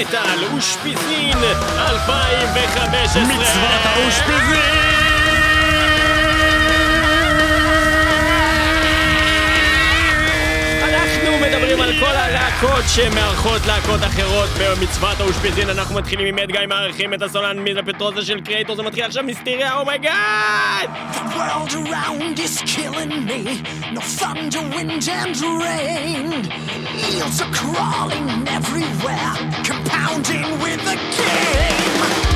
מטאל אושפיזין 2015 מצוות האושפיזין! מדברים על כל הלהקות שמארחות להקות אחרות במצוות האושפיזין אנחנו מתחילים עם Edguy מארחים את הסולן מילה פטרוזה של Kreator זה מתחיל עכשיו Mysteria oh my god! The world around is killing me. No thunder, wind, and rain. Eels are crawling everywhere, compounding with the game.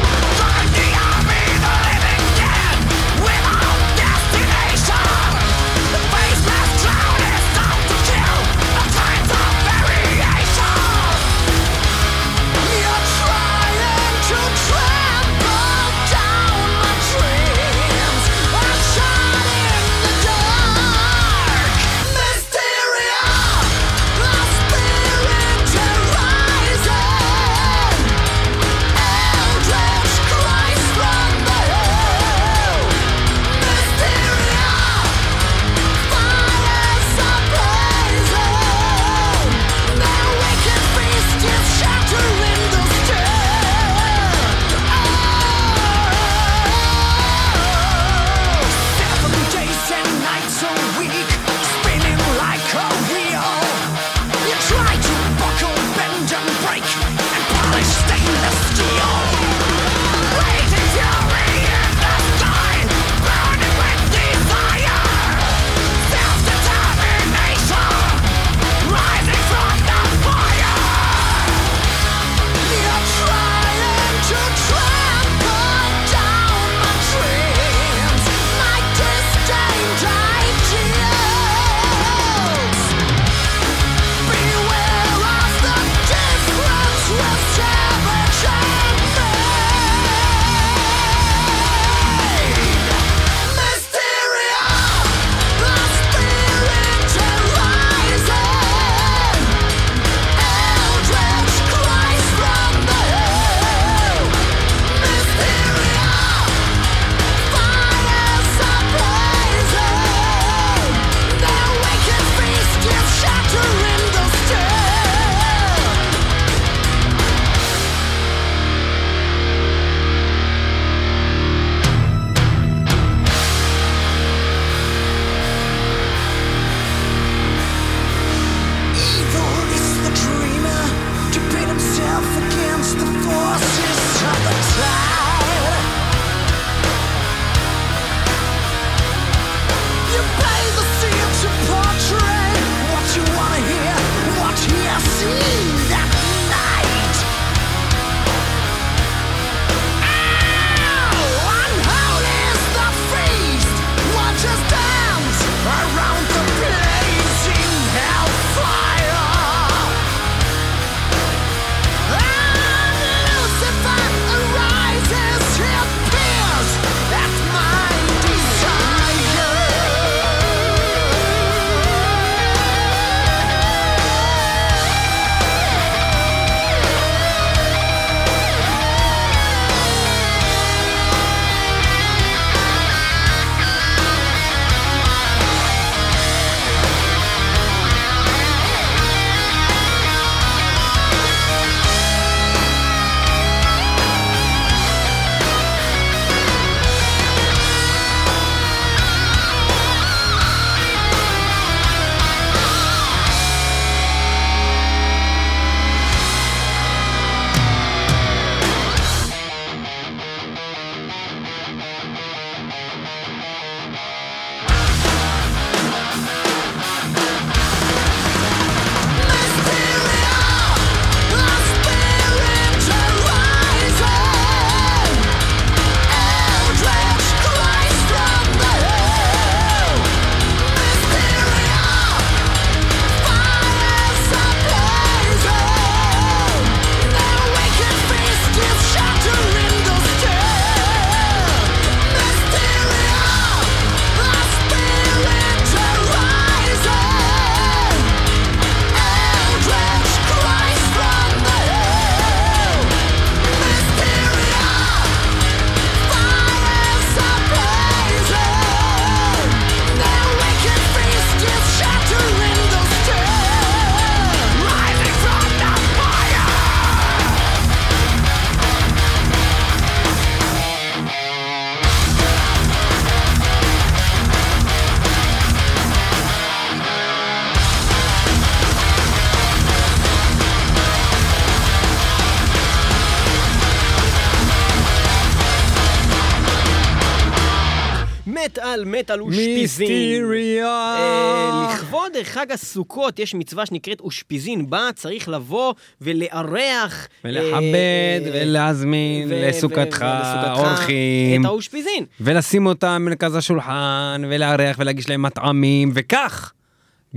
מטאל אושפיזין. מיסטיריה. אה, לכבוד חג הסוכות יש מצווה שנקראת אושפיזין, בה צריך לבוא ולארח. ולכבד אה, ולהזמין ו- לסוכתך אורחים. את האושפיזין. ולשים אותם במרכז השולחן, ולארח ולהגיש להם מטעמים, וכך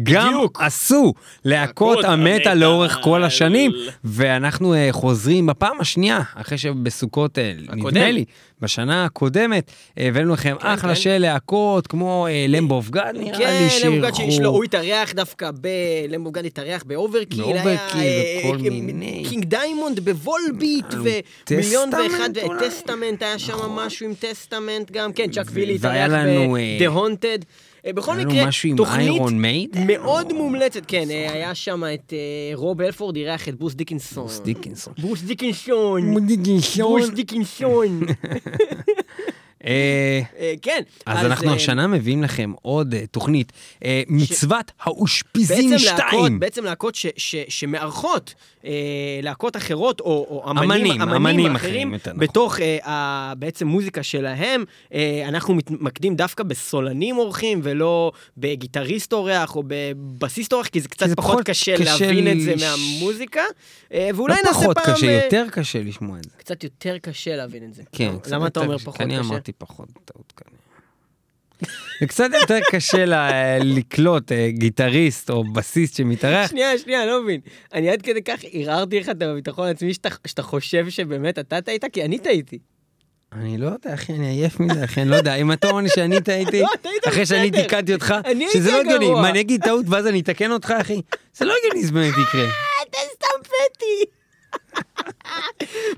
גם בדיוק. עשו להקות המטה. לאורך כל השנים, ואנחנו אה, חוזרים בפעם השנייה, אחרי שבסוכות, אה, נדמה. לי, בשנה הקודמת, הבאנו לכם כן, אחלה כן. של להקות, כמו אה, למבו אוף גאד, נראה כן, לי למבוגד שיש לו, שאירחו. הוא התארח דווקא ב... למבוגד התארח באוברקיל, היה, באוברקיל אה, וכל מיני. קינג דיימונד בוולביט, ומיליון ואחד? טסטמנט, היה שם משהו עם טסטמנט גם, כן, צ'אק וילי התארח אה, ב-The Haunted. אה, בכל מקרה, משהו עם תוכנית? מאוד מומלצת, כן, אה, היה שם את אה, רוב אלפורד, אירח את בוס דיקנסון. בוס דיקינסון. דיקנסון. דיקינסון. בוס דיקנסון. אה, אה, כן. אז אנחנו אה, השנה מביאים לכם עוד תוכנית, מצוות האושפיזין בעצם להקות, 2. בעצם להקות ש, ש, שמארחות להקות אחרות, או, אמנים, אחרים, נכון. בתוך בעצם מוזיקה שלהם. אנחנו מתמקדים דווקא בסולנים אורחים, ולא בגיטריסט אורח, או בבסיסט אורח, כי זה קצת פחות פחות קשה קשה להבין את זה מהמוזיקה. ואולי לא נעשה פחות פעם... קשה, אה, יותר קשה לשמוע את זה. קצת יותר קשה להבין את זה. כן, למה אתה אומר קשה, פחות אני קשה? אמרתי פחות, טעות כנראה. זה קצת יותר קשה לה- לקלוט אה, גיטריסט או בסיסט שמתארח. שנייה, שנייה, לא מבין. אני עד כדי כך ערערתי לך את הביטחון העצמי שאתה, שאתה חושב שבאמת אתה טעית, כי אני טעיתי. אני לא יודע, אחי, אני עייף מזה, אחי, אני לא יודע. אם אתה אומר שאני טעיתי, לא, אחרי שאני. תיקנתי אותך, שזה לא הגיוני. מה, אני אגיד טעות ואז אני אתקן אותך, אחי? זה לא הגיוני, זה באמת יקרה. אתה סתם פתטי.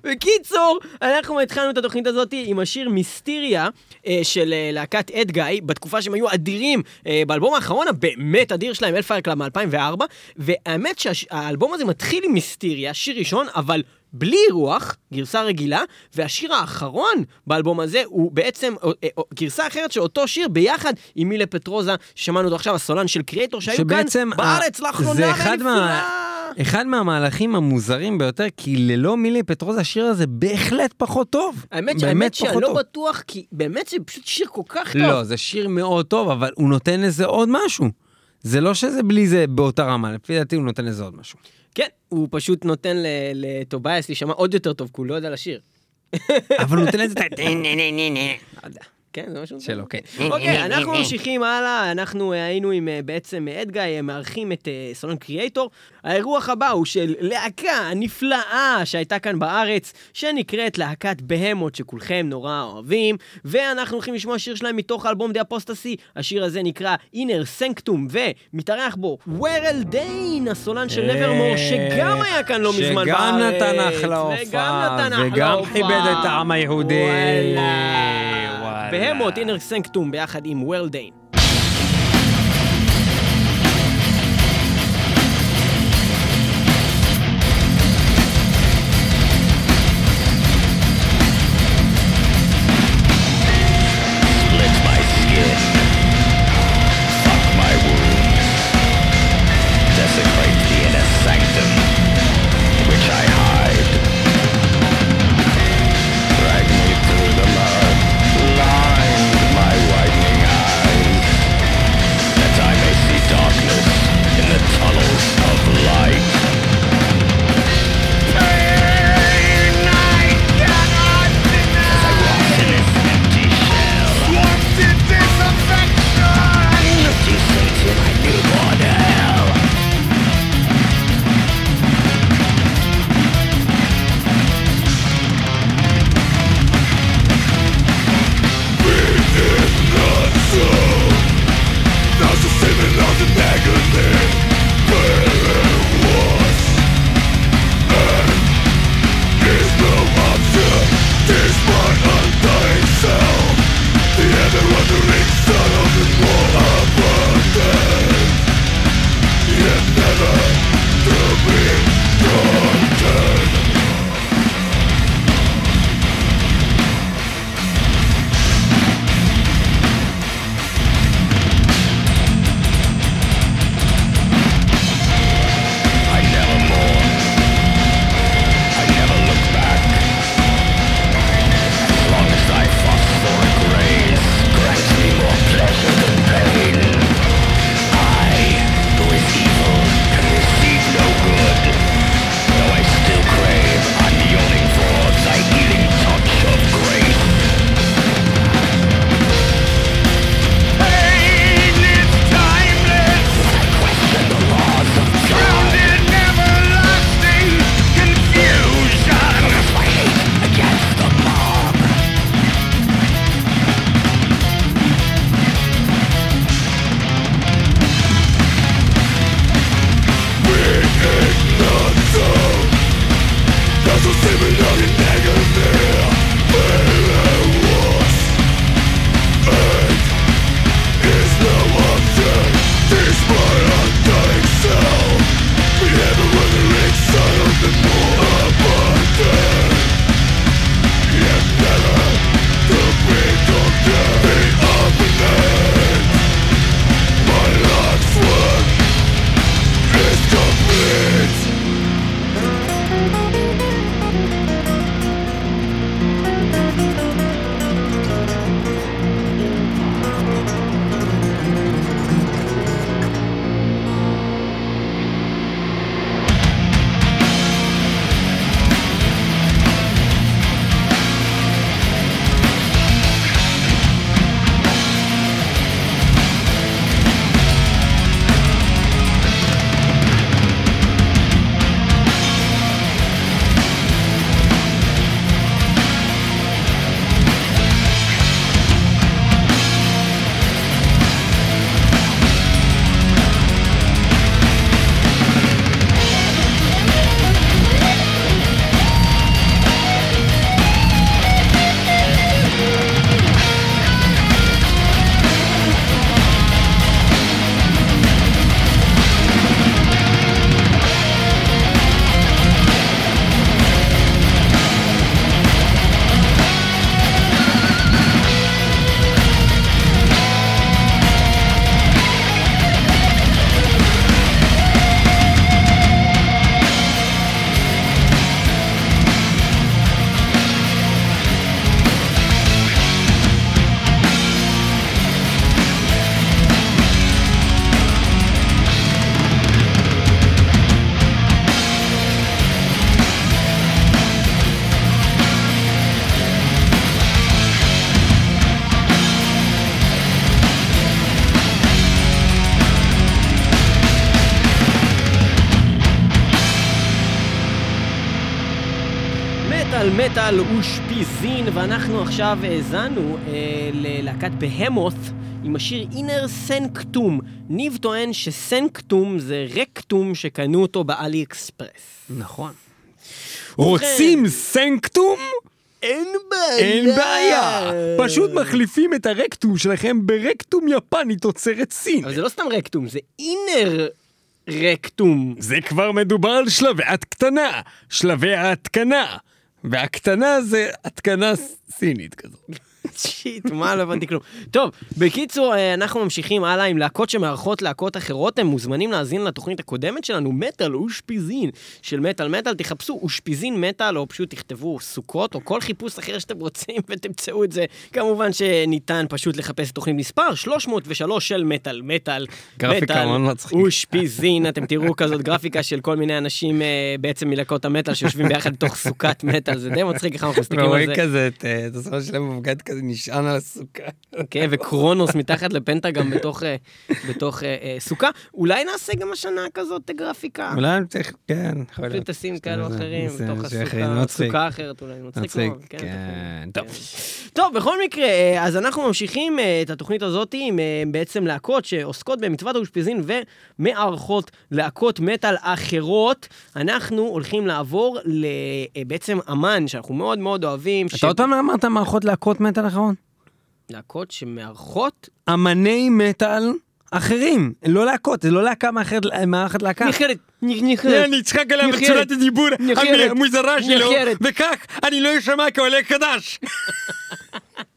בקיצור, אנחנו התחלנו את התוכנית הזאת עם השיר Mysteria אה, של אה, להקת Edguy, בתקופה שהם היו אדירים אה, באלבום האחרון הבאמת אדיר שלהם, Hellfire Club מ-2004, והאמת שהאלבום הזה מתחיל עם Mysteria, שיר ראשון, אבל... בלי אורח, גרסה רגילה, והשיר האחרון באלבום הזה הוא בעצם גרסה אחרת של אותו שיר ביחד עם מילה פטרוזה, ששמענו אותו עכשיו, הסולן של קריאטור, שהיו כאן בארץ לאחרונה זה אחד מהמהלכים המוזרים ביותר, כי ללא מילי פטרוזה השיר הזה בהחלט פחות טוב. האמת, באמת האמת שאני לא. בטוח, כי באמת זה פשוט שיר כל כך טוב. לא, זה שיר מאוד טוב, אבל הוא נותן לזה עוד משהו. זה לא שזה בלי זה באותה רמה, לפי דעתי הוא נותן לזה עוד משהו. כן, הוא פשוט נותן לטובייס להישמע עוד יותר טוב, כי הוא לא יודע לשיר. אבל הוא נותן לזה את ה... כן, זה משהו... שלו, כן. אוקיי, אנחנו ממשיכים הלאה, אנחנו אה, היינו עם אה, בעצם אדגאי, אה, מארחים את אה, סולון קריאייטור. האירוח הבא הוא של להקה נפלאה שהייתה כאן בארץ, שנקראת להקת בהמות, שכולכם נורא אוהבים, ואנחנו הולכים לשמוע שיר שלהם מתוך האלבום דה אפוסטסי. השיר הזה נקרא Inner Sanctum, ומתארח בו ורל דיין, הסולן של נברמור, שגם היה כאן לא מזמן בארץ. שגם נתן אחלה וגם הופעה, וגם. כיבד את העם היהודי. בהמות, אינר סנקטום, ביחד עם ורל מטאל אושפיזין, ואנחנו עכשיו האזנו אה, ללהקת בהמות עם השיר אינר סנקטום. ניב טוען שסנקטום זה רקטום שקנו אותו באלי אקספרס. נכון. רוצים סנקטום? אין בעיה. אין בעיה. פשוט מחליפים את הרקטום שלכם ברקטום יפני תוצרת סין. אבל זה לא סתם רקטום, זה אינר רקטום. זה כבר מדובר על שלבי התקנה, שלבי ההתקנה. והקטנה זה התקנה סינית כזאת. שיט, מה לא הבנתי כלום. טוב, בקיצור, אה, אנחנו ממשיכים הלאה עם להקות שמארחות להקות אחרות. הם מוזמנים להאזין לתוכנית הקודמת שלנו, מטאל אושפיזין של מטאל מטאל. תחפשו אושפיזין מטאל, או פשוט תכתבו סוכות, או כל חיפוש אחר שאתם רוצים, ותמצאו את זה. כמובן שניתן פשוט לחפש את תוכנית מספר 303 של מטאל מטאל. גרפיקה מאוד מצחיקה. אושפיזין, אתם תראו כזאת גרפיקה של כל מיני אנשים אה, בעצם מלהקות המטאל שיושבים ביחד בתוך סוכת מטאל, זה די מצחיק איך אנחנו מסתכלים על זה. כזה נשען על הסוכה. כן, וקרונוס מתחת לפנטגרם בתוך, אה, בתוך אה, אה, סוכה. אולי נעשה גם השנה כזאת גרפיקה. אולי אני צריך, כן, יכול להיות. פשוט תשים כאלו אחרים בתוך הסוכה. סוכה אחרת אולי, מצחיק מצחיק. כן, כן, טוב. טוב, בכל מקרה, אז אנחנו ממשיכים את התוכנית הזאת עם בעצם להקות שעוסקות במצוות האושפיזין ומארחות להקות מטאל אחרות. אנחנו הולכים לעבור לבעצם אמן שאנחנו מאוד מאוד אוהבים. אתה עוד פעם אמרת מערכות להקות מטאל אחרון? להקות שמארחות אמני מטאל אחרים, לא להקות, זה לא להקה מאחרת, מארחת להקה. נחרת, נחרת. אני אצחק עליה. בצורת הדיבור. המוזרה שלו. וכך אני לא אשמע כעולה חדש.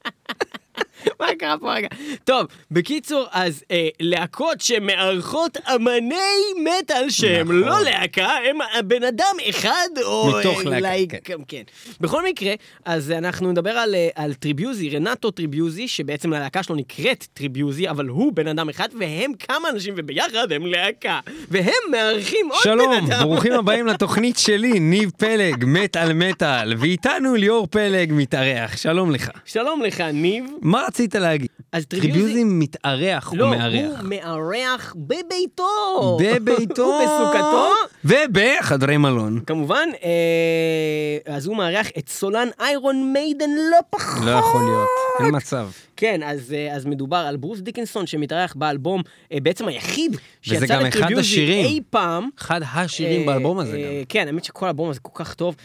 מה קרה פה רגע? טוב, בקיצור, אז אה, להקות שמארחות אמני מטאל שהם נכון. לא להקה, הם בן אדם אחד או... מתוך אה, להקה, כן. כן. כן. בכל מקרה, אז אנחנו נדבר על, אה, על טריביוזי, רנטו טריביוזי, שבעצם הלהקה שלו נקראת Tribuzy, אבל הוא בן אדם אחד, והם כמה אנשים, וביחד הם להקה. והם מארחים עוד בן שלום, אדם. ברוכים הבאים לתוכנית שלי, ניב פלג, מטאל מטאל, ואיתנו ליאור פלג מתארח, שלום לך. שלום לך, ניב. מה רצית להגיד? אז Tribuzy... מתארח לא, או מארח? הוא מארח בביתו. בביתו. ובסוכתו. ובחדרי מלון. כמובן, אה, אז הוא מארח את סולן Iron Maiden לא פחות. לא יכול להיות, אין מצב. כן, אז, אה, אז מדובר על ברוס דיקנסון שמתארח באלבום, אה, בעצם היחיד וזה שיצא גם אחד ל Tribuzy השירים. אי פעם. אחד השירים אה, באלבום הזה גם. כן, האמת שכל האלבום הזה כל כך טוב.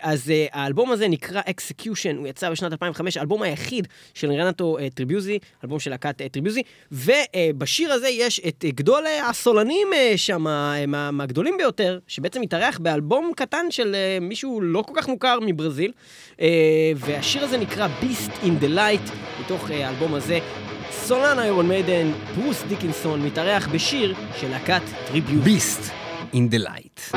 אז האלבום הזה נקרא Execution, הוא יצא בשנת 2005, האלבום היחיד של רנטו טריביוזי, אלבום של להקת Tribuzy, ובשיר הזה יש את גדול הסולנים שם, מה- מהגדולים ביותר, שבעצם מתארח באלבום קטן של מישהו לא כל כך מוכר מברזיל, והשיר הזה נקרא Beast in the Light, מתוך האלבום הזה. סולן Iron Maiden, ברוס דיקינסון, מתארח בשיר של להקת Tribuzy. Beast in the light.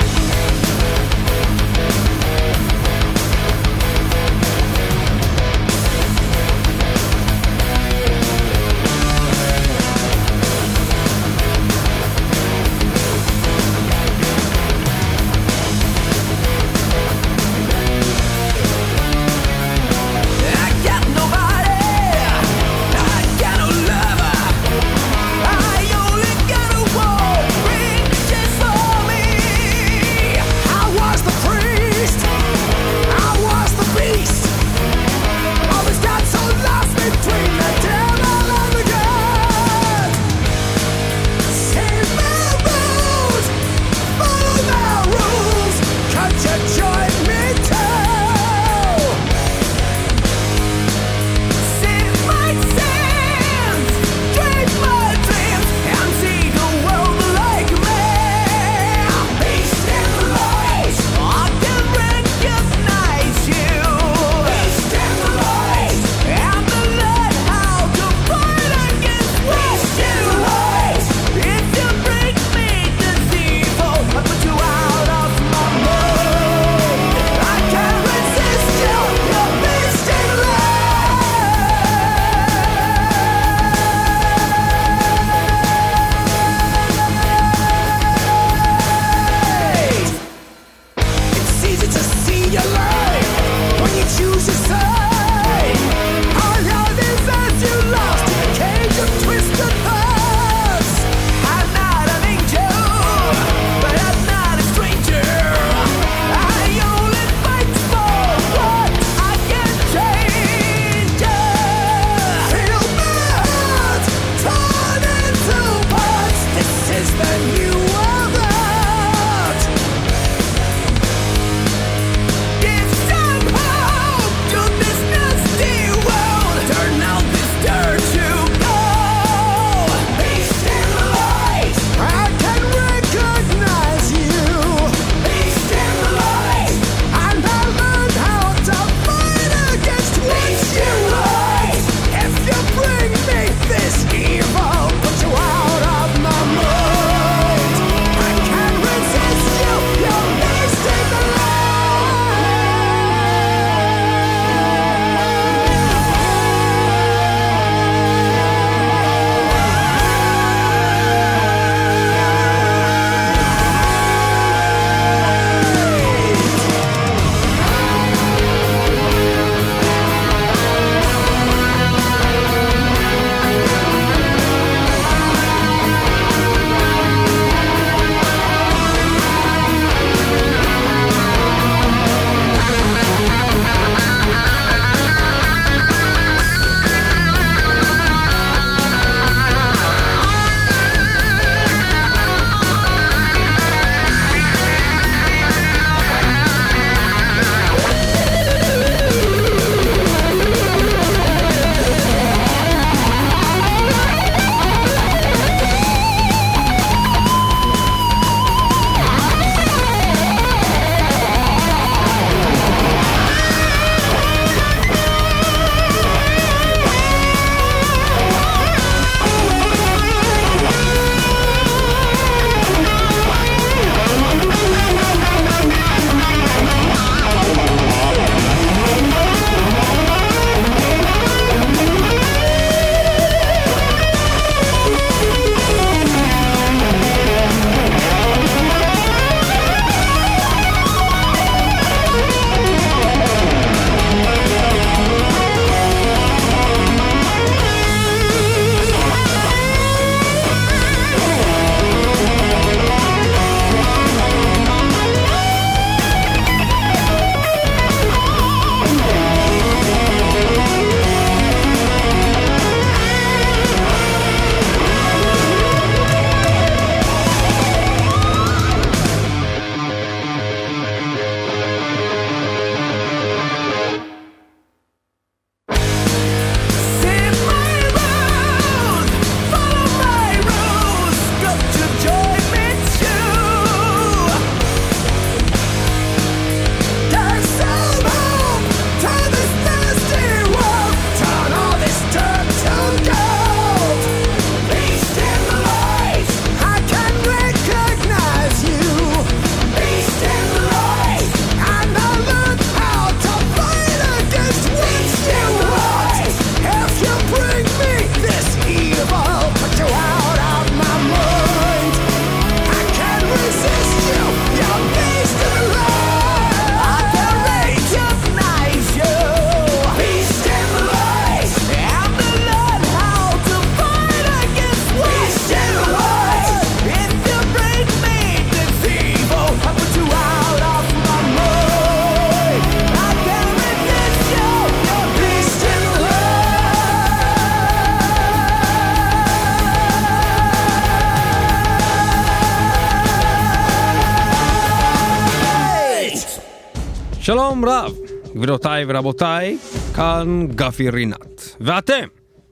גבירותיי ורבותיי, כאן גפי רינת. ואתם,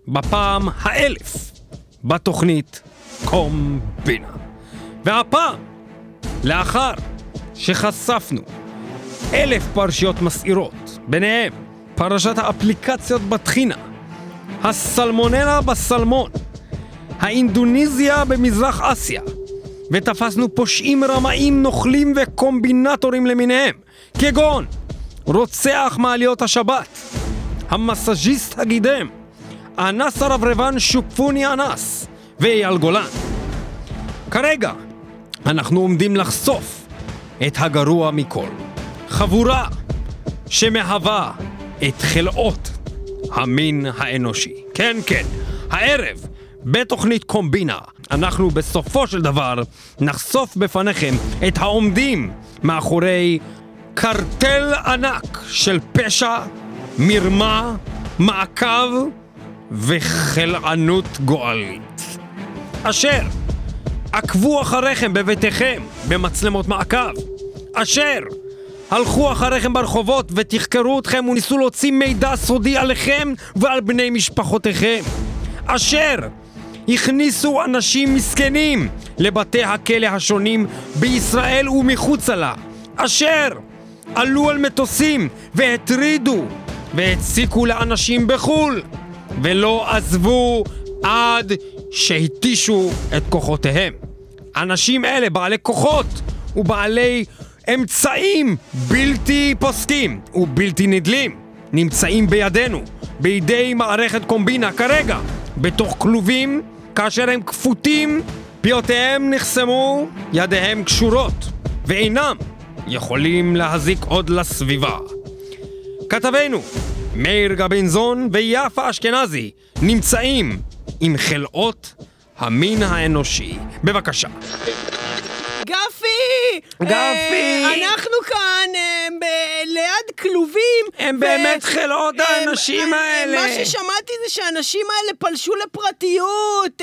בפעם האלף, בתוכנית קומבינה. והפעם, לאחר שחשפנו אלף פרשיות מסעירות, ביניהם פרשת האפליקציות בטחינה, הסלמונלה בסלמון, האינדוניזיה במזרח אסיה, ותפסנו פושעים רמאים, נוכלים וקומבינטורים למיניהם, כגון רוצח מעליות השבת, המסאז'יסט הגידם, אנס הרברבן שופוני אנס ואייל גולן. כרגע אנחנו עומדים לחשוף את הגרוע מכל, חבורה שמהווה את חלאות המין האנושי. כן, כן, הערב, בתוכנית קומבינה, אנחנו בסופו של דבר נחשוף בפניכם את העומדים מאחורי קרטל ענק של פשע, מרמה, מעקב וחלענות גועלית. אשר עקבו אחריכם בביתכם במצלמות מעקב. אשר הלכו אחריכם ברחובות ותחקרו אתכם וניסו להוציא מידע סודי עליכם ועל בני משפחותיכם. אשר הכניסו אנשים מסכנים לבתי הכלא השונים בישראל ומחוצה לה. אשר עלו על מטוסים והטרידו והציקו לאנשים בחו"ל ולא עזבו עד שהתישו את כוחותיהם. אנשים אלה בעלי כוחות ובעלי אמצעים בלתי פוסקים ובלתי נדלים נמצאים בידינו, בידי מערכת קומבינה כרגע, בתוך כלובים, כאשר הם כפותים, פיותיהם נחסמו, ידיהם קשורות, ואינם יכולים להזיק עוד לסביבה. כתבינו, מאיר גבינזון ויפה אשכנזי נמצאים עם חלאות המין האנושי. בבקשה. גפי! גפי! אה, אנחנו כאן אה, ליד כלובים. הם באמת חלאות האנשים אה, האלה. מה ששמעתי זה שהאנשים האלה פלשו לפרטיות,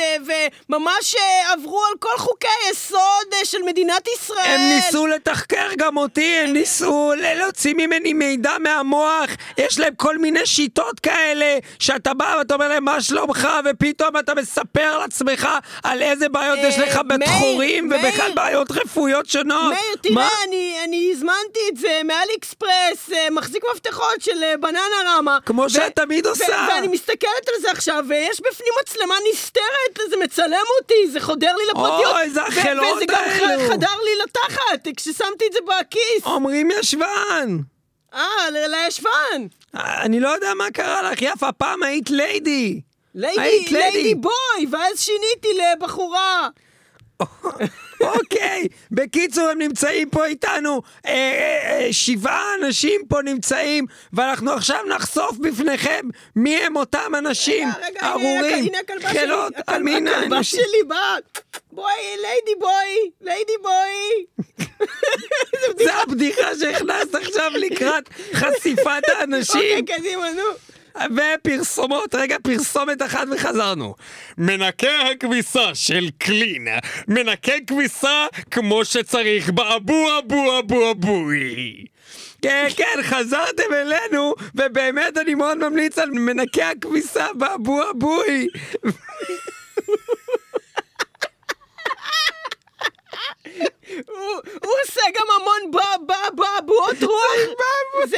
וממש עברו על כל חוקי היסוד של מדינת ישראל. הם ניסו לתחקר גם אותי, הם ניסו להוציא ממני מידע מהמוח, יש להם כל מיני שיטות כאלה, שאתה בא ואתה אומר להם מה שלומך, ופתאום אתה מספר לעצמך על איזה בעיות יש לך בתחורים. ובכלל בעיות רפואיות שונות. מאיר? תראה, אני, אני הזמנתי את זה מאלי אקספרס, אה, מחזיק מפתחות של אה, בננה רמה. כמו ו- שאת תמיד ו- עושה. ואני מסתכלת על זה עכשיו, ויש בפנים מצלמה נסתרת, זה מצלם אותי, זה חודר לי לפרטיות. אוי, זה ו- החלאות וזה גם האלו. חדר לי לתחת, כששמתי את זה בכיס. אומרים ישבן. אה, לישבן. אני לא יודע מה קרה לך, יפה, פעם היית ליידי. ליידי. ליידי בוי, ואז שיניתי לבחורה. אוקיי, בקיצור הם נמצאים פה איתנו, אה, אה, אה, שבעה אנשים פה נמצאים, ואנחנו עכשיו נחשוף בפניכם מי הם אותם אנשים ארורים, הכלבה שלי, חלות הכלבה-. שלי באה. בואי, ליידי בוי, ליידי בוי. זה הבדיחה שהכנסת עכשיו לקראת חשיפת האנשים. אוקיי, קדימה, נו. ופרסומות, רגע, פרסומת אחת וחזרנו. מנקה הכביסה של קלין, מנקה כביסה כמו שצריך באבו אבו אבו אבוי. כן, כן, חזרתם אלינו, ובאמת אני מאוד ממליץ על מנקה הכביסה באבו אבוי. הוא עושה גם המון באבועות רוח. זה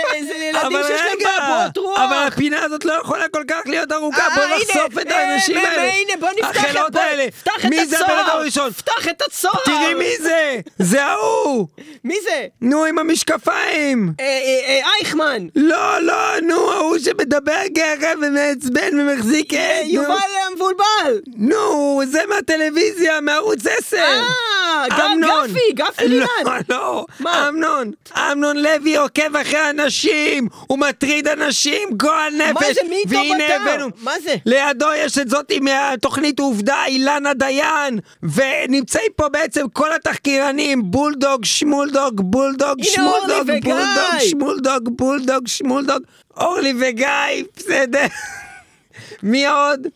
אבל שיש להם רגע, באבועות רוח. אבל הפינה הזאת לא יכולה כל כך להיות ארוכה, אה, בוא הנה, נחשוף את אה, האנשים אה, האלה. הנה, בוא נפתח את- את מי זה הבן הצוהר. אדם הראשון? פתח את הצוהר. תראי מי זה! זה ההוא! מי זה? נו, עם המשקפיים! אה, אה, אה, אייכמן. לא, לא, נו, ההוא שמדבר ככה ומעצבן ומחזיק אה, עד. יובל המבולבל. נו, זה מהטלוויזיה, מערוץ 10. אה, גפי, גפי לא, לירן. לא, מה? אמנון, אמנון לוי עוקב אחרי אנשים, הוא מטריד אנשים, גועל נפש. זה, מי איתו והנה בתא? מה זה? לידו יש את זאתי מהתוכנית עובדה, אילנה דיין, ונמצאים פה בעצם כל התחקירנים, בולדוג, שמולדוג, בולדוג, שמולדוג. בולדוג, שמולדוג, בולדוג, שמולדוג, אורלי וגיא, בסדר. מי עוד?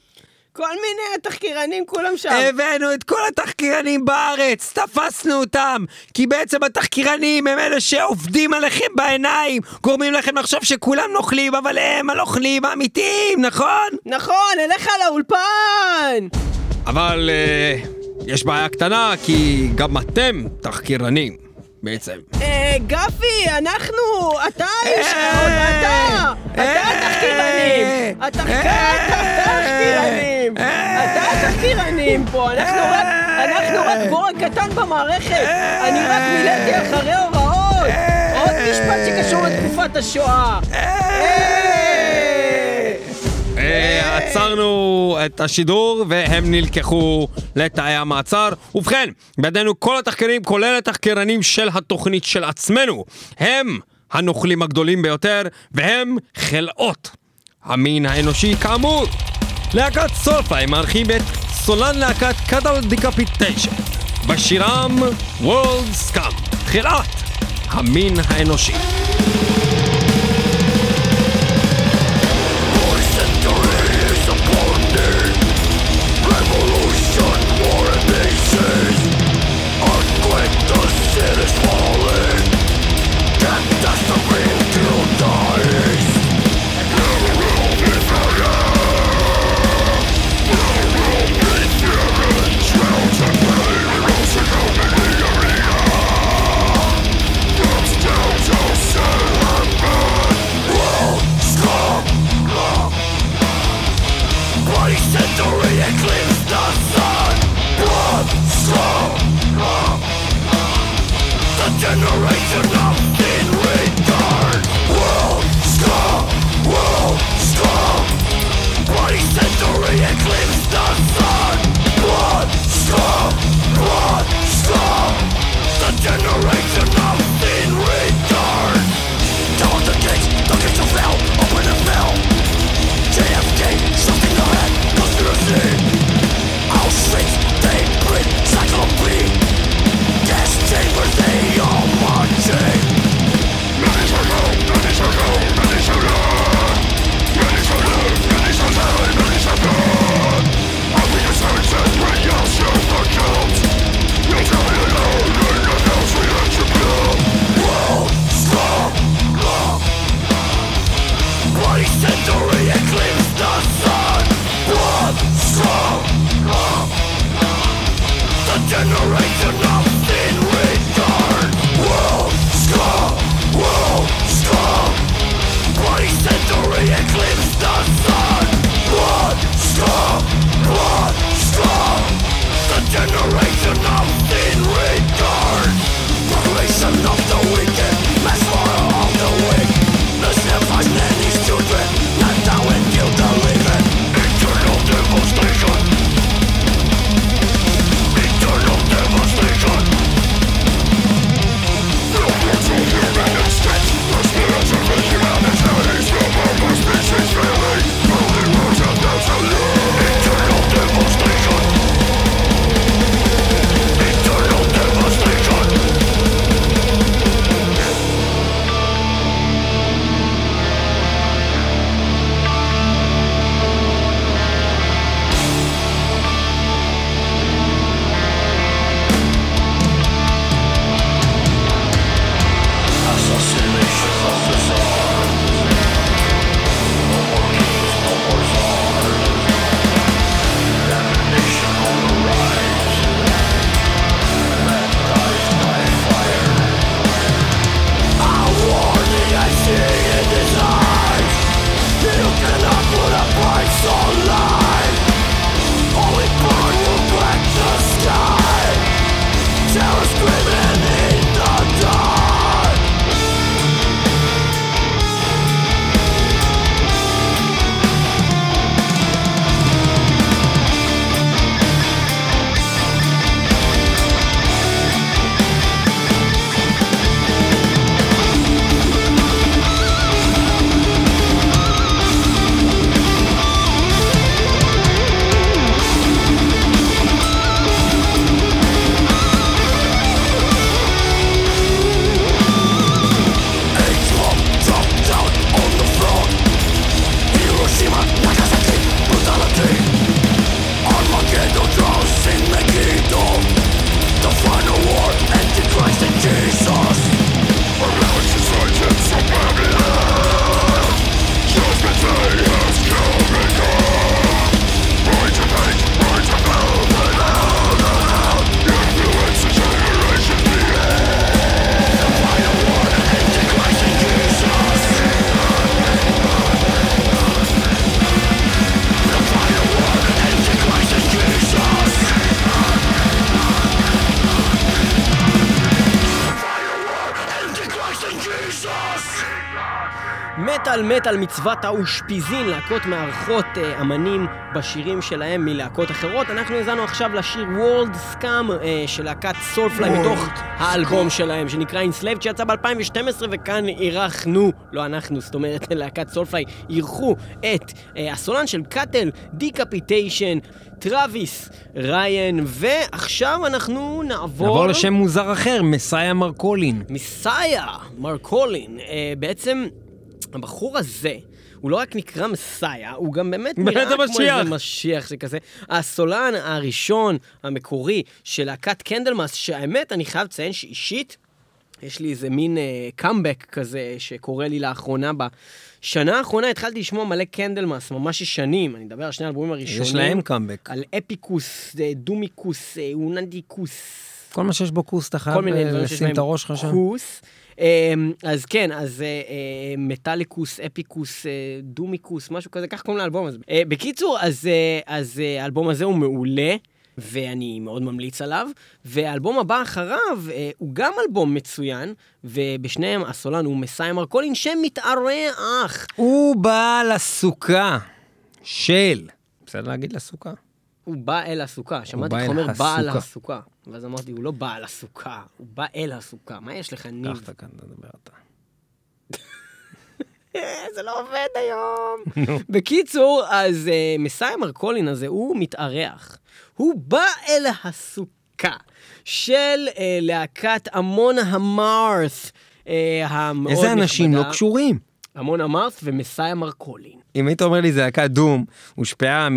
כל מיני תחקירנים כולם שם. הבאנו את כל התחקירנים בארץ, תפסנו אותם, כי בעצם התחקירנים הם אלה שעובדים עליכם בעיניים, גורמים לכם לחשוב שכולם נוכלים, אבל הם הנוכלים האמיתיים, נכון? נכון, אליך לאולפן! אבל אה, יש בעיה קטנה, כי גם אתם תחקירנים, בעצם. אה, גפי, אנחנו, אתה יש אה, אתה, אתה. אה, התחקירנים, אתה אתה התחקירנים, אתה התחקירנים פה, אנחנו רק, אנחנו רק בור קטן במערכת, אני רק מילאתי אחרי הוראות, עוד משפט שקשור לתקופת השואה. אה, עצרנו את השידור והם נלקחו לתאי המעצר. ובכן, בידינו כל התחקירים, כולל התחקירנים של התוכנית של עצמנו. הם הנוכלים הגדולים ביותר, והם חלאות. המין האנושי כאמור. להקת Soulfly הם מארחים את סולן להקת Cattle Decapitation. בשירם World Scum. חלאת המין האנושי. מטאל מטאל מצוות האושפיזין, להקות מארחות אה, אמנים בשירים שלהם מלהקות אחרות. אנחנו האזנו עכשיו לשיר World Scum אה, של להקת Soulfly מתוך האלבום שלהם, שנקרא Enslaved, שיצא ב-2012, וכאן אירחנו, לא אנחנו, זאת אומרת, להקת Soulfly, אירחו את אה, הסולן של Cattle Decapitation, טראביס ריין, ועכשיו אנחנו נעבור... נעבור לשם מוזר אחר, מסאיה מרקולין. מסאיה, מרקולין, אה, בעצם הבחור הזה, הוא לא רק נקרא מסאיה, הוא גם באמת נראה כמו המשיח. איזה משיח שכזה. הסולן הראשון, המקורי, של להקת Candlemass, שהאמת, אני חייב לציין שאישית, יש לי איזה מין קאמבק כזה שקורה לי לאחרונה. בשנה האחרונה התחלתי לשמוע מלא Candlemass, ממש שנים, אני מדבר על שני האלבומים הראשונים. יש להם קאמבק. על Epicus, אה, Doomicus, אה, אוננדיקוס. כל מה שיש בו כוס, אתה חייב כל מיני אה, דברים שיש לשים בהם את הראש שלך שם. כוס. אמ, אז כן, אז אה, אה, מטאליקוס, אפיקוס, אה, דומיקוס, משהו כזה, כך קוראים לאלבום הזה. בקיצור, אז האלבום הזה הוא מעולה. ואני מאוד ממליץ עליו, והאלבום הבא אחריו אה, הוא גם אלבום מצוין, ובשניהם הסולן הוא מסאי מרקולין שמתארח. הוא בא לסוכה של... בסדר להגיד לסוכה? הוא בא אל הסוכה, שמעתי אותך אומר בעל הסוכה. ואז אמרתי, הוא לא בעל הסוכה, הוא בא אל הסוכה. מה יש לך, ניב? קח את כאן, תדבר אתה. אה, זה לא עובד היום. בקיצור, אז uh, מסאי מרקולין הזה, הוא מתארח. הוא בא אל הסוכה של uh, להקת עמונה המארת. uh, המאוד איזה אנשים לא נכבדה. קשורים? Amon Amarth ומסאיה מרקולין. אם היית אומר לי זה להקת doom, הושפעה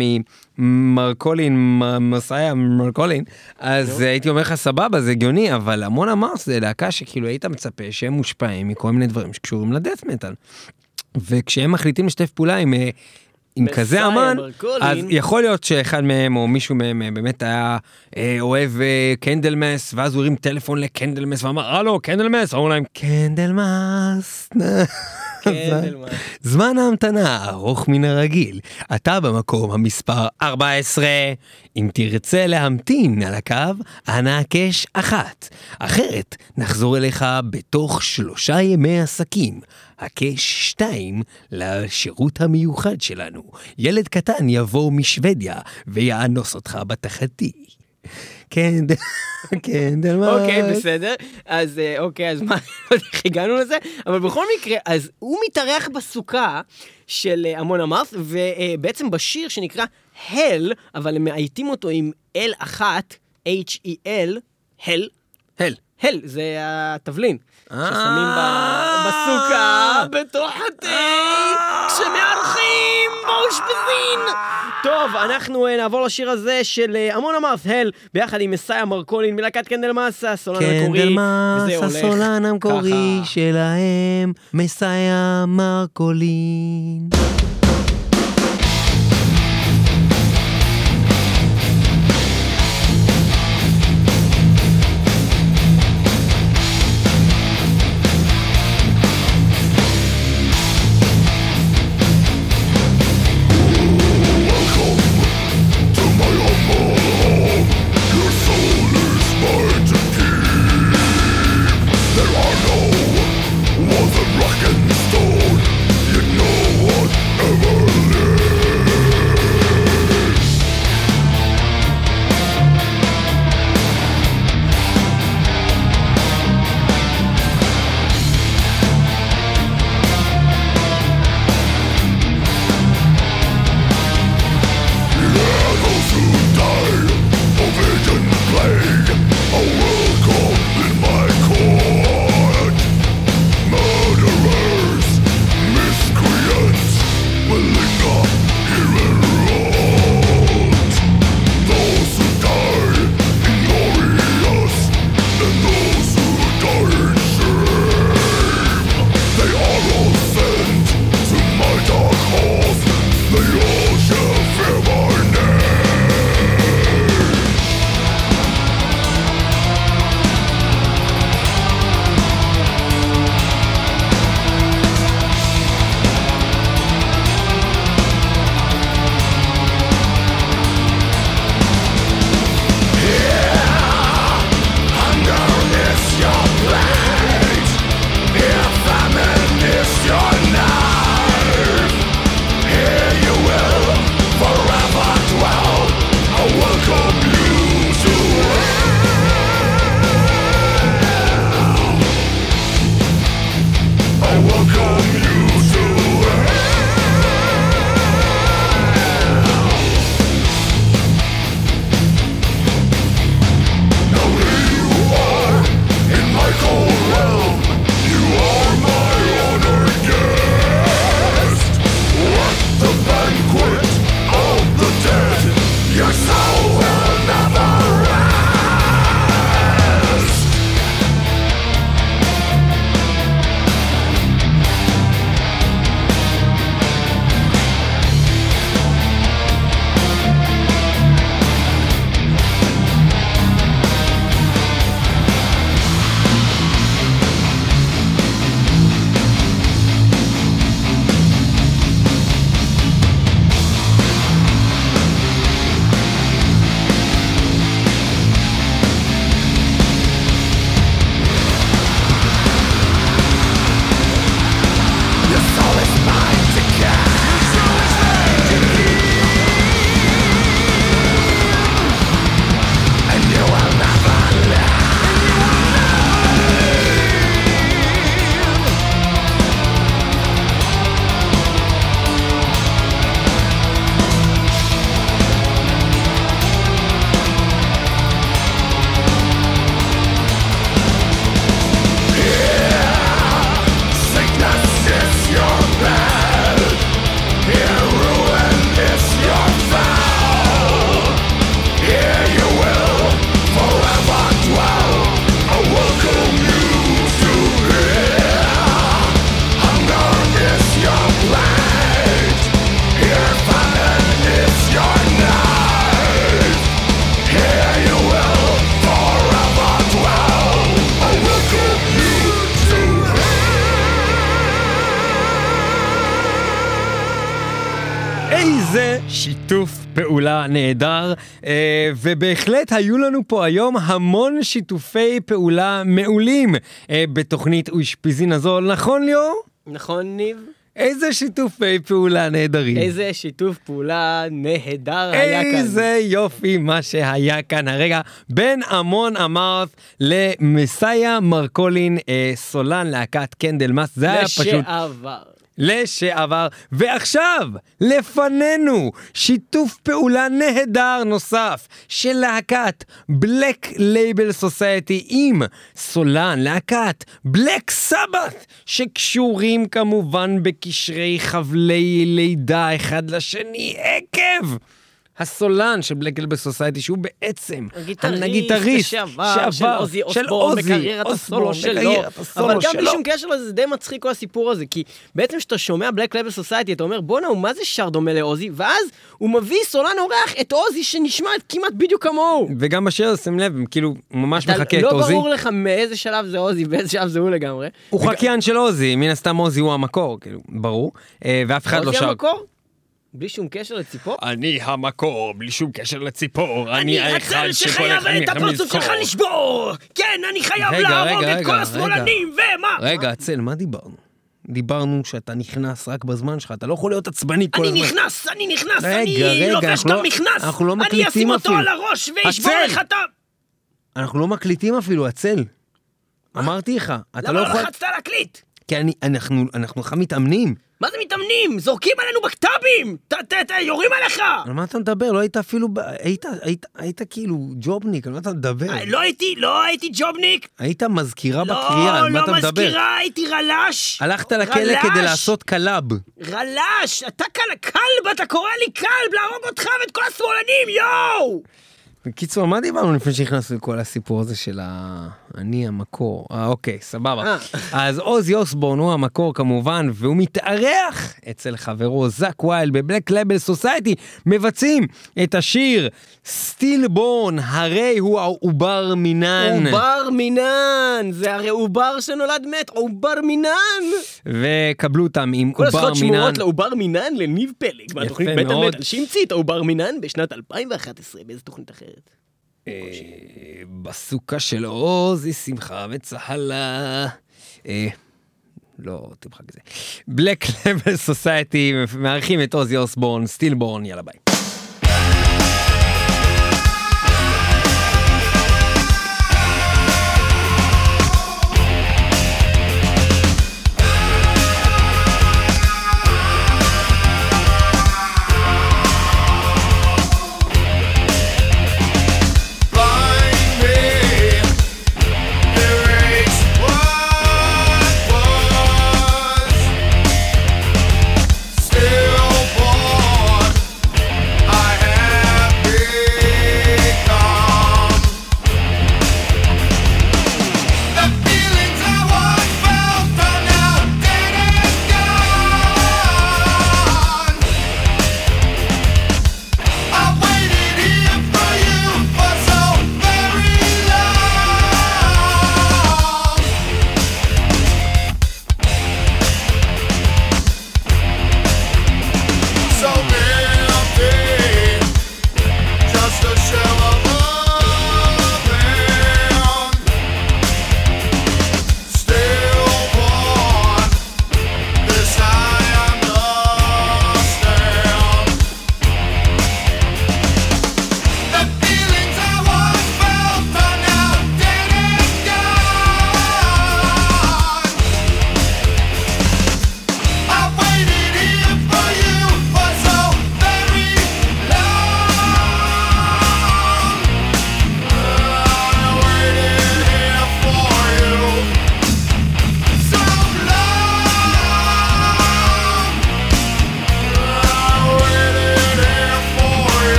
ממרקולין, מסאיה מרקולין, אז הייתי אומר לך סבבה, זה הגיוני, אבל Amon Amarth זה להקה שכאילו היית מצפה שהם מושפעים מכל מיני דברים שקשורים ל death metal. וכשהם מחליטים לשתף פעולה עם... אה, עם כזה אמן, מרקולין. אז יכול להיות שאחד מהם או מישהו מהם אה, באמת היה אה, אוהב אה, Candlemass, ואז הוא הרים טלפון ל Candlemass ואמר, הלו, Candlemass, אמרו להם, Candlemass. קנדלמן. זמן ההמתנה ארוך מן הרגיל. אתה במקום המספר 14. אם תרצה להמתין על הקו, אנא הקש אחת. אחרת, נחזור אליך בתוך שלושה ימי עסקים. הקש שתיים לשירות המיוחד שלנו. ילד קטן יבוא משוודיה ויאנוס אותך בתחתי. קנדל, קנדלמן. אוקיי, בסדר. אז אה, אוקיי, אז מה, לא יודע איך הגענו לזה, אבל בכל מקרה, אז הוא מתארח בסוכה של אה, Amon Amarth, ובעצם בשיר שנקרא Hel, אבל הם מאייתים אותו עם אל אחת, H-E-L, הל, הל. הל, זה התבלין. אה. ששמים בסוכה, בתוך התה, כשמארחים באושפיזין. טוב, אנחנו אה, נעבור לשיר הזה של אה, Amon Amarth, Hel, ביחד עם מסאיה מרקולין מלהקת Candlemass, הסולן המקורי. Candlemass, וזה הולך הסולן המקורי. שלהם, מסייע מרקולין. איזה שיתוף פעולה נהדר, אה, ובהחלט היו לנו פה היום המון שיתופי פעולה מעולים אה, בתוכנית אושפיזין הזו, נכון ליאור? נכון, ניב? איזה שיתופי פעולה נהדרים. איזה שיתוף פעולה נהדר היה כאן. איזה יופי מה שהיה כאן הרגע בין Amon Amarth למסאיה מרקולין אה, סולן להקת Candlemass זה היה פשוט לשעבר. לשעבר. ועכשיו לפנינו שיתוף פעולה נהדר נוסף של להקת Black Label Society עם סולן להקת Black Sabbath שקשורים כמובן בקשרי חבלי לידה אחד לשני עקב הסולן של Black Label Society שהוא בעצם הגיטריסט לשעבר של עוזי אוסבורן בקריירת הסולו שלו, בקריירת הסולו אבל גם שלו. בלי שום קשר לזה, זה די מצחיק כל הסיפור הזה, כי בעצם כשאתה שומע בלק לבל סוסייטי, אתה אומר, בואנה, הוא מה זה שר דומה לעוזי? ואז הוא מביא סולן אורח את עוזי שנשמע כמעט בדיוק כמוהו. וגם בשיר הזה, שים לב, כאילו, הוא ממש מחכה את לא עוזי. ברור לך מאיזה שלב זה עוזי ואיזה שלב זה הוא לגמרי. הוא חקיין של עוזי, מן הסתם עוזי הוא המקור, כאילו, ברור. אה, ואף אחד לא עוזי שר. המקור? בלי שום קשר לציפור? אני המקור, בלי שום קשר לציפור, אני הצל שחייב את הפרצוף שלך לשבור! כן, אני חייב רגע, להרוג רגע, את רגע, כל. השמאלנים, ומה? רגע, הצל, מה דיברנו? דיברנו שאתה נכנס רק בזמן שלך, אתה לא יכול להיות עצבני כל הזמן. אני נכנס, אני נכנס, אני רגע, לובש אנחנו לא- גם מכנס! אנחנו לא אני מקליטים אשים אותו אפילו. על הראש ואשבור! לך את ה... אנחנו לא מקליטים אפילו, הצל. אמרתי לך, אתה לא למה לא יכול... לחצת להקליט? כי אני- אנחנו אנחנו מתאמנים. מה זה מתאמנים? זורקים עלינו בקת"בים! יורים עליך! על מה אתה מדבר? לא היית אפילו... היית- היית- היית כאילו ג'ובניק, על מה אתה מדבר? אה, לא הייתי, לא הייתי ג'ובניק! היית מזכירה בקריאה, על מה לא, אתה לא מדבר? מזכירה, הייתי רלש! הלכת לכלא רל"ש. כדי לעשות קלאב. רלש! אתה כלב, אתה קורא לי כלב להרוג אותך ואת כל השמאלנים, יואו! בקיצור, מה דיברנו לפני שנכנסנו לכל הסיפור הזה של ה... אני המקור. אה, אוקיי, סבבה. אה. אז עוזי אוסבורן הוא המקור כמובן, והוא מתארח אצל חברו זאק ויילד בבלק לבל סוסייטי, מבצעים את השיר סטילבורן, הרי הוא העובר מינן. עובר מינן! זה הרי עובר שנולד מת, עובר מינן! וקבלו אותם עם כל עובר הזכויות מינן. שמורות לעובר מינן לניב פלג, מהתוכנית בית. המטל, שהמציא את העובר מינן בשנת 2011, באיזה תוכנית אחרת. אה, בסוכה של עוזי שמחה וצהלה. אה, לא תמחק את זה. Black Label Society מארחים את עוזי אוסבורן, Stillborn, יאללה ביי.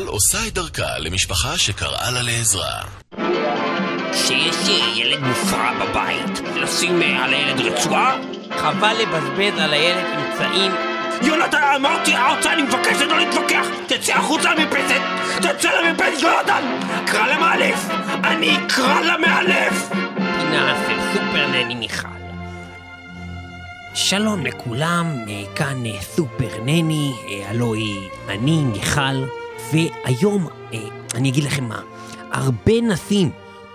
מיכל עושה את דרכה למשפחה שקראה לה לעזרה. שיש ילד מופרע בבית, לשים אה, על הילד רצועה? חבל לבזבז על הילד אמצעים. יונתן, אמרתי ארצה, אני מבקש לא להתווכח! תצא החוצה למרפסת! תצא למרפסת, יונתן! קרא למאלף! אני אקרא למאלף! פינה של סופר נני מיכל. שלום לכולם, אה, כאן אה, סופר נני, אה, הלוא היא אני, מיכל, והיום אה, אני אגיד לכם מה, הרבה נשים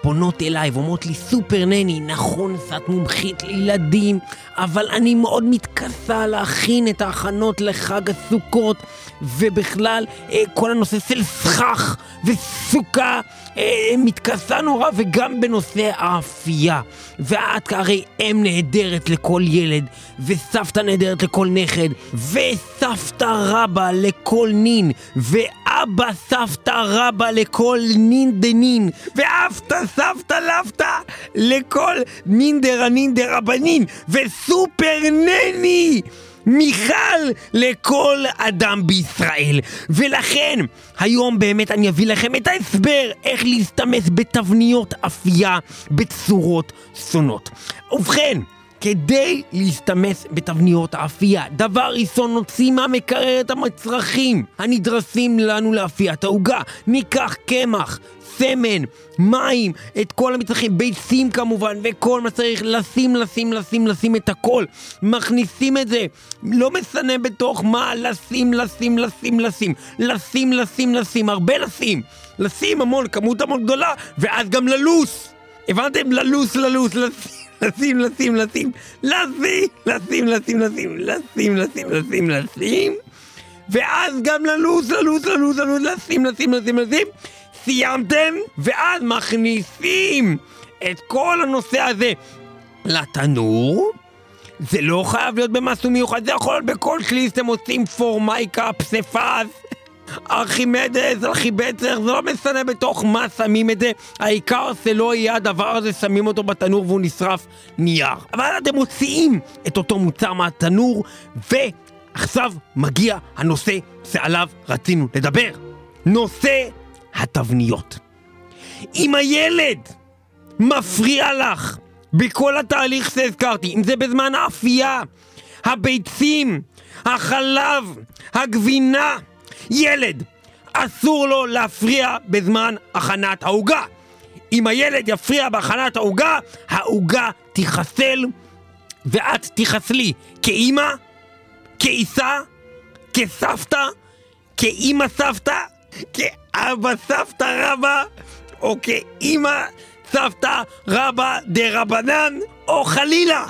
פונות אליי ואומרות לי, סופר נני, נכון, את מומחית לילדים, אבל אני מאוד מתכסה להכין את ההכנות לחג הסוכות, ובכלל, אה, כל הנושא של סכך וסוכה, אה, מתכסה נורא, וגם בנושא האפייה. ואת הרי אם נהדרת לכל ילד, וסבתא נהדרת לכל נכד, וסבתא רבא לכל נין, ואבא סבתא רבא לכל נין דנין, ואבתא סבתא לבתא לכל נינדר הנינדר הבנין, וסופר נני! מיכל לכל אדם בישראל. ולכן, היום באמת אני אביא לכם את ההסבר איך להסתמס בתבניות אפייה בצורות שונות. ובכן, כדי להסתמס בתבניות האפייה, דבר ראשון נוציא מהמקרר את המצרכים הנדרסים לנו לאפיית העוגה. ניקח קמח, סמן, מים, את כל המצרכים, ביצים כמובן, וכל מה צריך לשים, לשים, לשים, לשים את הכל. מכניסים את זה, לא מסנן בתוך מה, לשים, לשים, לשים, לשים, לשים, לשים, לשים, הרבה לשים. לשים המון, כמות המון גדולה, ואז גם ללוס. הבנתם? ללוס, ללוס, לשים, לשים, לשים, לשים, לשים, לשים, לשים, לשים, לשים, לשים, לשים, לשים, ואז גם ללוס, ללוס, ללוס, ללוס, לשים, לשים, לשים, לשים. סיימתם? ואז מכניסים את כל הנושא הזה לתנור. זה לא חייב להיות במסלול מיוחד, זה יכול להיות בכל כלי שאתם עושים פורמייקה, פסיפס, ארכימדס, ארכיבצר, זה לא משנה בתוך מה שמים את זה, העיקר זה לא יהיה הדבר הזה, שמים אותו בתנור והוא נשרף נייר. אבל אתם מוציאים את אותו מוצר מהתנור, ועכשיו מגיע הנושא שעליו רצינו לדבר. נושא התבניות. אם הילד מפריע לך בכל התהליך שהזכרתי, אם זה בזמן האפייה, הביצים, החלב, הגבינה, ילד, אסור לו להפריע בזמן הכנת העוגה. אם הילד יפריע בהכנת העוגה, העוגה תיחסל ואת תיחסלי כאימא, כאיסה, כסבתא, כאימא סבתא, כאבא סבתא רבא, או כאימא סבתא רבא דה רבנן, או חלילה,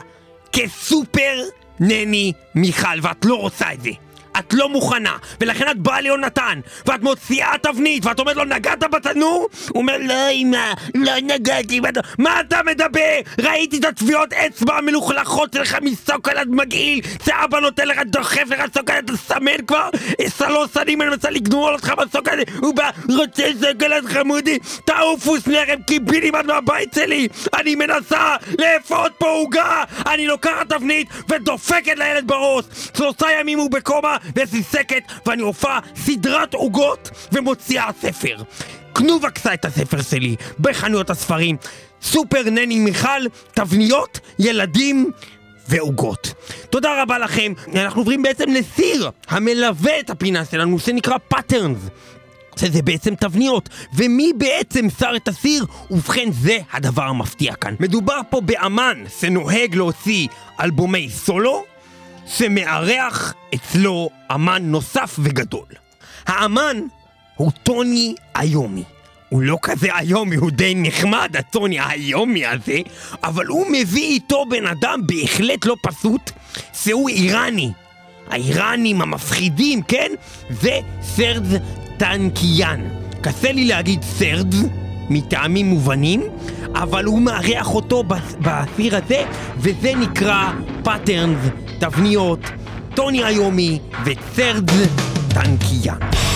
כסופר נני מיכל, ואת לא רוצה את זה. את לא מוכנה, ולכן את באה ליונתן, ואת מוציאה תבנית, ואת אומרת לו, נגעת בתנור? הוא אומר, לא אמא, לא נגעתי בתנור. מה אתה מדבר? ראיתי את הטביעות אצבע המלוכלכות שלך מסוקולד מגעיל, שאבא נותן לך, דוחף לך סוקולד, אתה סמן כבר? שלוש שנים אני מנסה לגנוב אותך בסוקולד, הוא בא, רוצה סוקולד חמודי, תעופו שניכם קיבינים עד מהבית שלי! אני מנסה לאפות פה עוגה! אני לוקחת תבנית ודופקת לילד בראש! שלושה ימים הוא בקומה וסיסקת, ואני עופה סדרת עוגות ומוציאה ספר. קנו בבקשה את הספר שלי בחנויות הספרים. סופר נני מיכל, תבניות, ילדים ועוגות. תודה רבה לכם. אנחנו עוברים בעצם לסיר המלווה את הפינה שלנו, שנקרא Patterns. שזה בעצם תבניות. ומי בעצם שר את הסיר? ובכן, זה הדבר המפתיע כאן. מדובר פה באמן שנוהג להוציא אלבומי סולו, שמארח אצלו אמן נוסף וגדול. האמן הוא טוני איומי. הוא לא כזה איומי, הוא די נחמד, הטוני האיומי הזה, אבל הוא מביא איתו בן אדם בהחלט לא פשוט, שהוא איראני. האיראנים המפחידים, כן? זה סרדס טנקיאן. קשה לי להגיד סרדס, מטעמים מובנים, אבל הוא מארח אותו בסיר הזה, וזה נקרא Patterns, תבניות, טוני איומי וסרדס טנקיאן.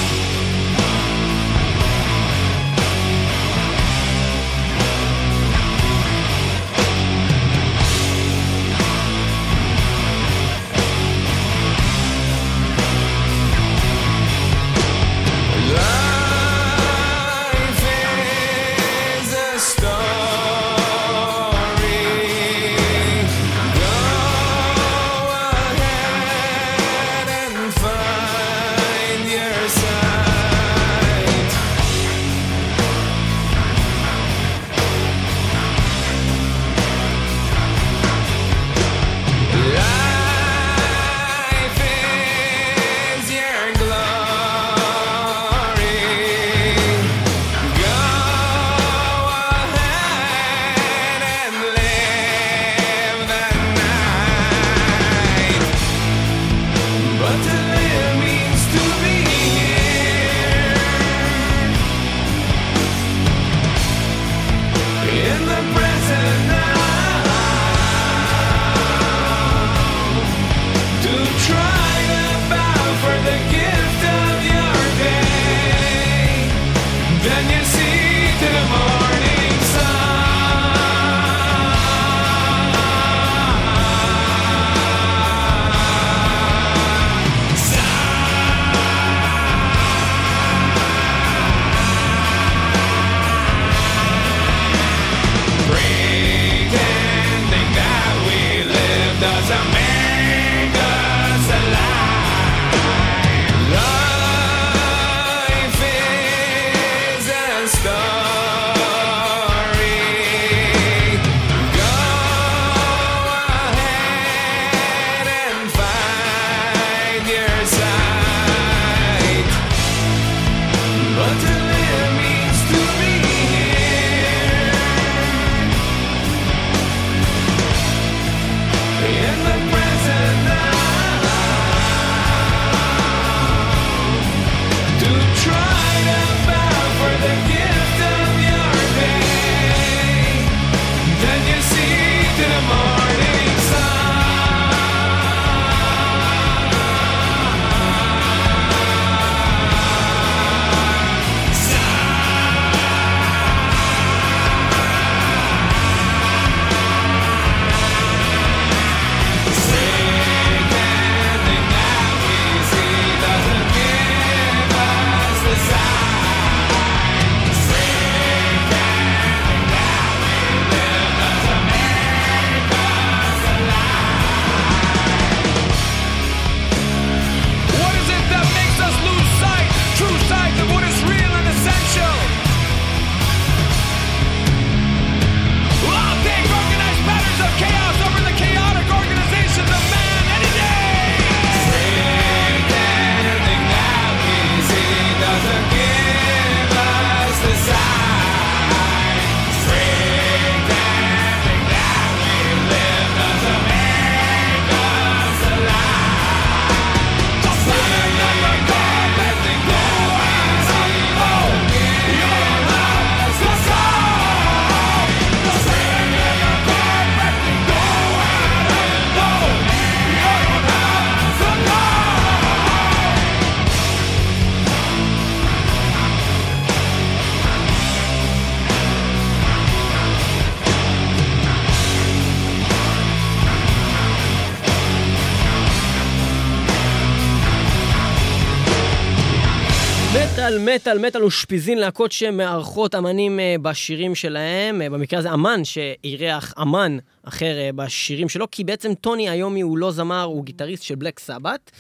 מטאל, מטאל, מטאל ושפיזין להקות שמארחות אמנים אה, בשירים שלהם. אה, במקרה הזה אמן שאירח אמן אחר אה, בשירים שלו, כי בעצם טוני איומי הוא לא זמר, הוא גיטריסט של Black Sabbath.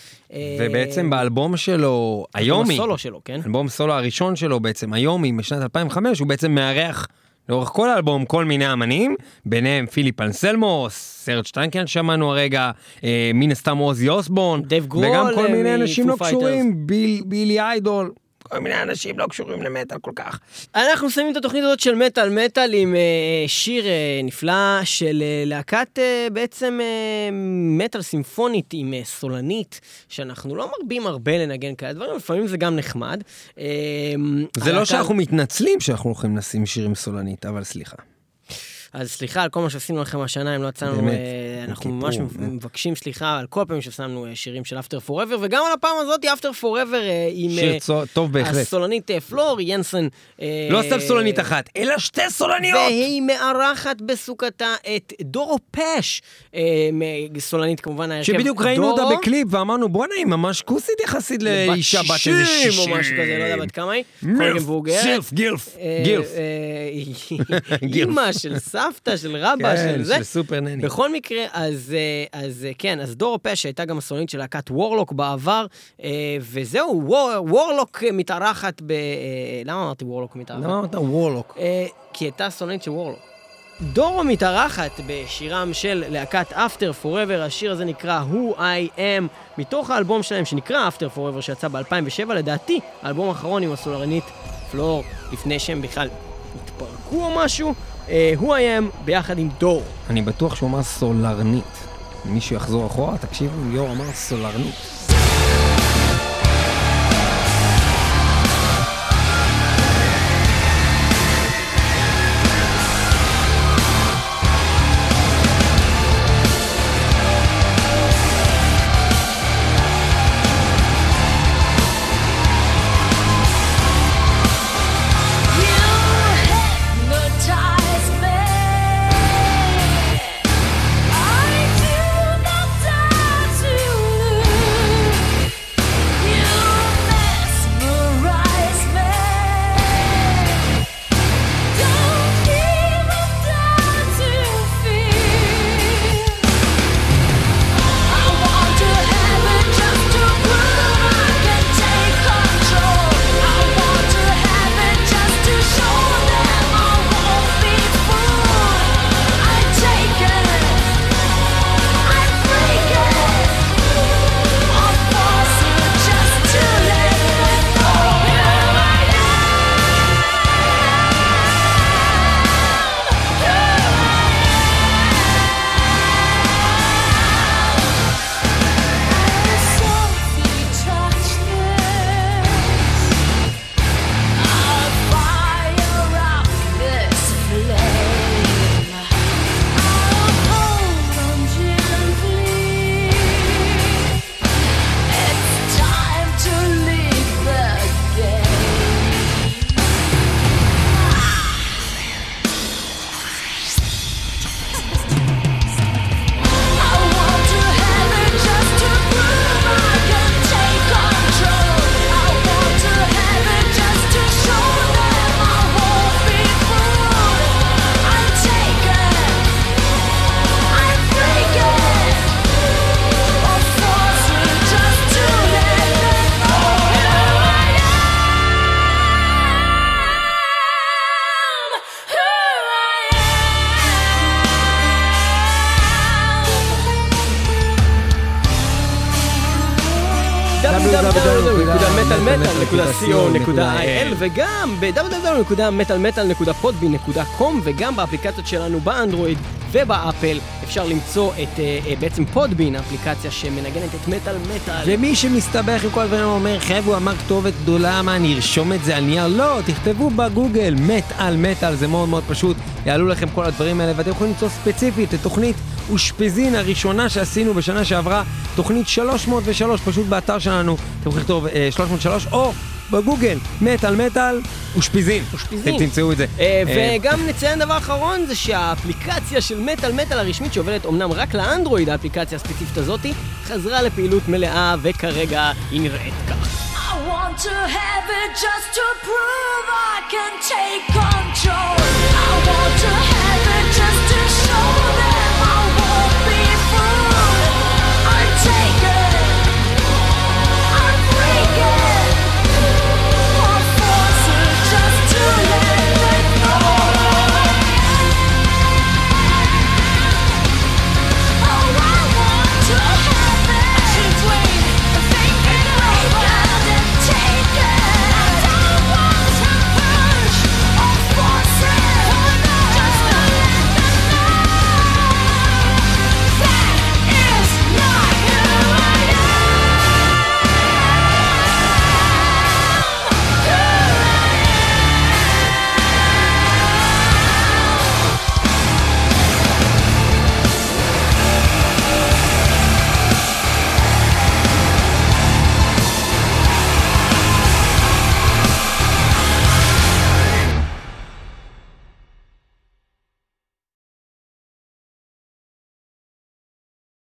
ובעצם באלבום שלו, איומי, הסולו שלו, כן? אלבום סולו הראשון שלו בעצם, איומי, משנת 2005, הוא בעצם מארח לאורך כל האלבום כל מיני אמנים, ביניהם פיליפ אנסלמו, סרז' טנקיאן שמענו הרגע, אה, מן הסתם עוזי אוסבורן, דייב גרול, וגם כל מיני אנשים לא קשורים, ביל, בילי איידול, כל מיני אנשים לא קשורים למטאל כל כך. אנחנו מסיימים את התוכנית הזאת של מטאל מטאל עם אה, שיר אה, נפלא של אה, להקת אה, בעצם אה, מטאל סימפונית עם אה, סולנית, שאנחנו לא מרבים הרבה לנגן כאלה דברים, לפעמים זה גם נחמד. אה, זה לא הלהקה- שאנחנו מתנצלים שאנחנו הולכים לשים שירים סולנית, אבל סליחה. אז סליחה על כל מה שעשינו לכם השנה, אם לא יצא לנו, באמת, אה, אנחנו ממש כיפור, באמת. מבקשים סליחה על כל פעמים ששמנו אה, שירים של אפטר פוראבר, וגם על הפעם הזאת אפטר פוראבר עם שיר אה, צו- טוב בהחלט. הסולנית אה, פלור ינסן. אה, לא סתם סולנית אחת, אלא שתי סולניות! והיא מארחת בסוכתה את דורו פש, אה, סולנית כמובן ההרכב שבדיוק ראינו אותה. בקליפ ואמרנו בואנה היא ממש כוסית יחסית לאישה בת איזה 60 או משהו כזה, לא יודע בת כמה היא. גילף, גילף, אה, גילף. אה. אימא של סבתא, של רבא, כן, של זה. של סופר נני. בכל מקרה, אז, אה, אז אה, כן, אז דורו פש הייתה גם הסולנית של להקת וורלוק בעבר, אה, וזהו, וור- וורלוק מתארחת ב... למה אמרתי וורלוק מתארחת? למה אמרת וורלוק? כי הייתה סולנית של וורלוק. דורו מתארחת בשירם של להקת After Forever, השיר הזה נקרא Who I Am, מתוך האלבום שלהם שנקרא After Forever שיצא ב-2007, לדעתי, האלבום האחרון עם הסולנית פלור, לפני שהם בכלל התפרקו או משהו, אה, Who I Am ביחד עם דורו. אני בטוח שהוא אמר סולרנית. מישהו יחזור אחורה, תקשיבו, ליאור אמר סולרנית. www.מטאלמטאל.co.il וגם ב-www.מטאלמטאל.podbean.com וגם באפליקציות שלנו באנדרואיד ובאפל אפשר למצוא את אה, אה, בעצם פודבין, האפליקציה שמנגנת את מטאל מטאל. ומי שמסתבך עם כל הדברים אומר, חבר'ה, הוא אמר כתובת גדולה, מה, אני ארשום את זה על נייר? לא, תכתבו בגוגל, מת על מטאל, זה מאוד מאוד פשוט, יעלו לכם כל הדברים האלה, ואתם יכולים למצוא ספציפית את תוכנית אושפיזין הראשונה שעשינו בשנה שעברה, תוכנית 303, פשוט באתר שלנו, אתם יכולים לכתוב אה, 303, או בגוגל, מטאל מטאל, אושפיזין. אושפיזין. אתם תמצאו את זה. אה, אה, וגם נציין דבר אחרון, זה שהאפליקציה של מטאל מטאל הרשמית שעובדת אמנם רק לאנדרואיד, האפליקציה הספציפית הזאתי, חזרה לפעילות מלאה וכרגע היא נראית כך. I want want to have it just to prove I can take control. I want to have it just to show that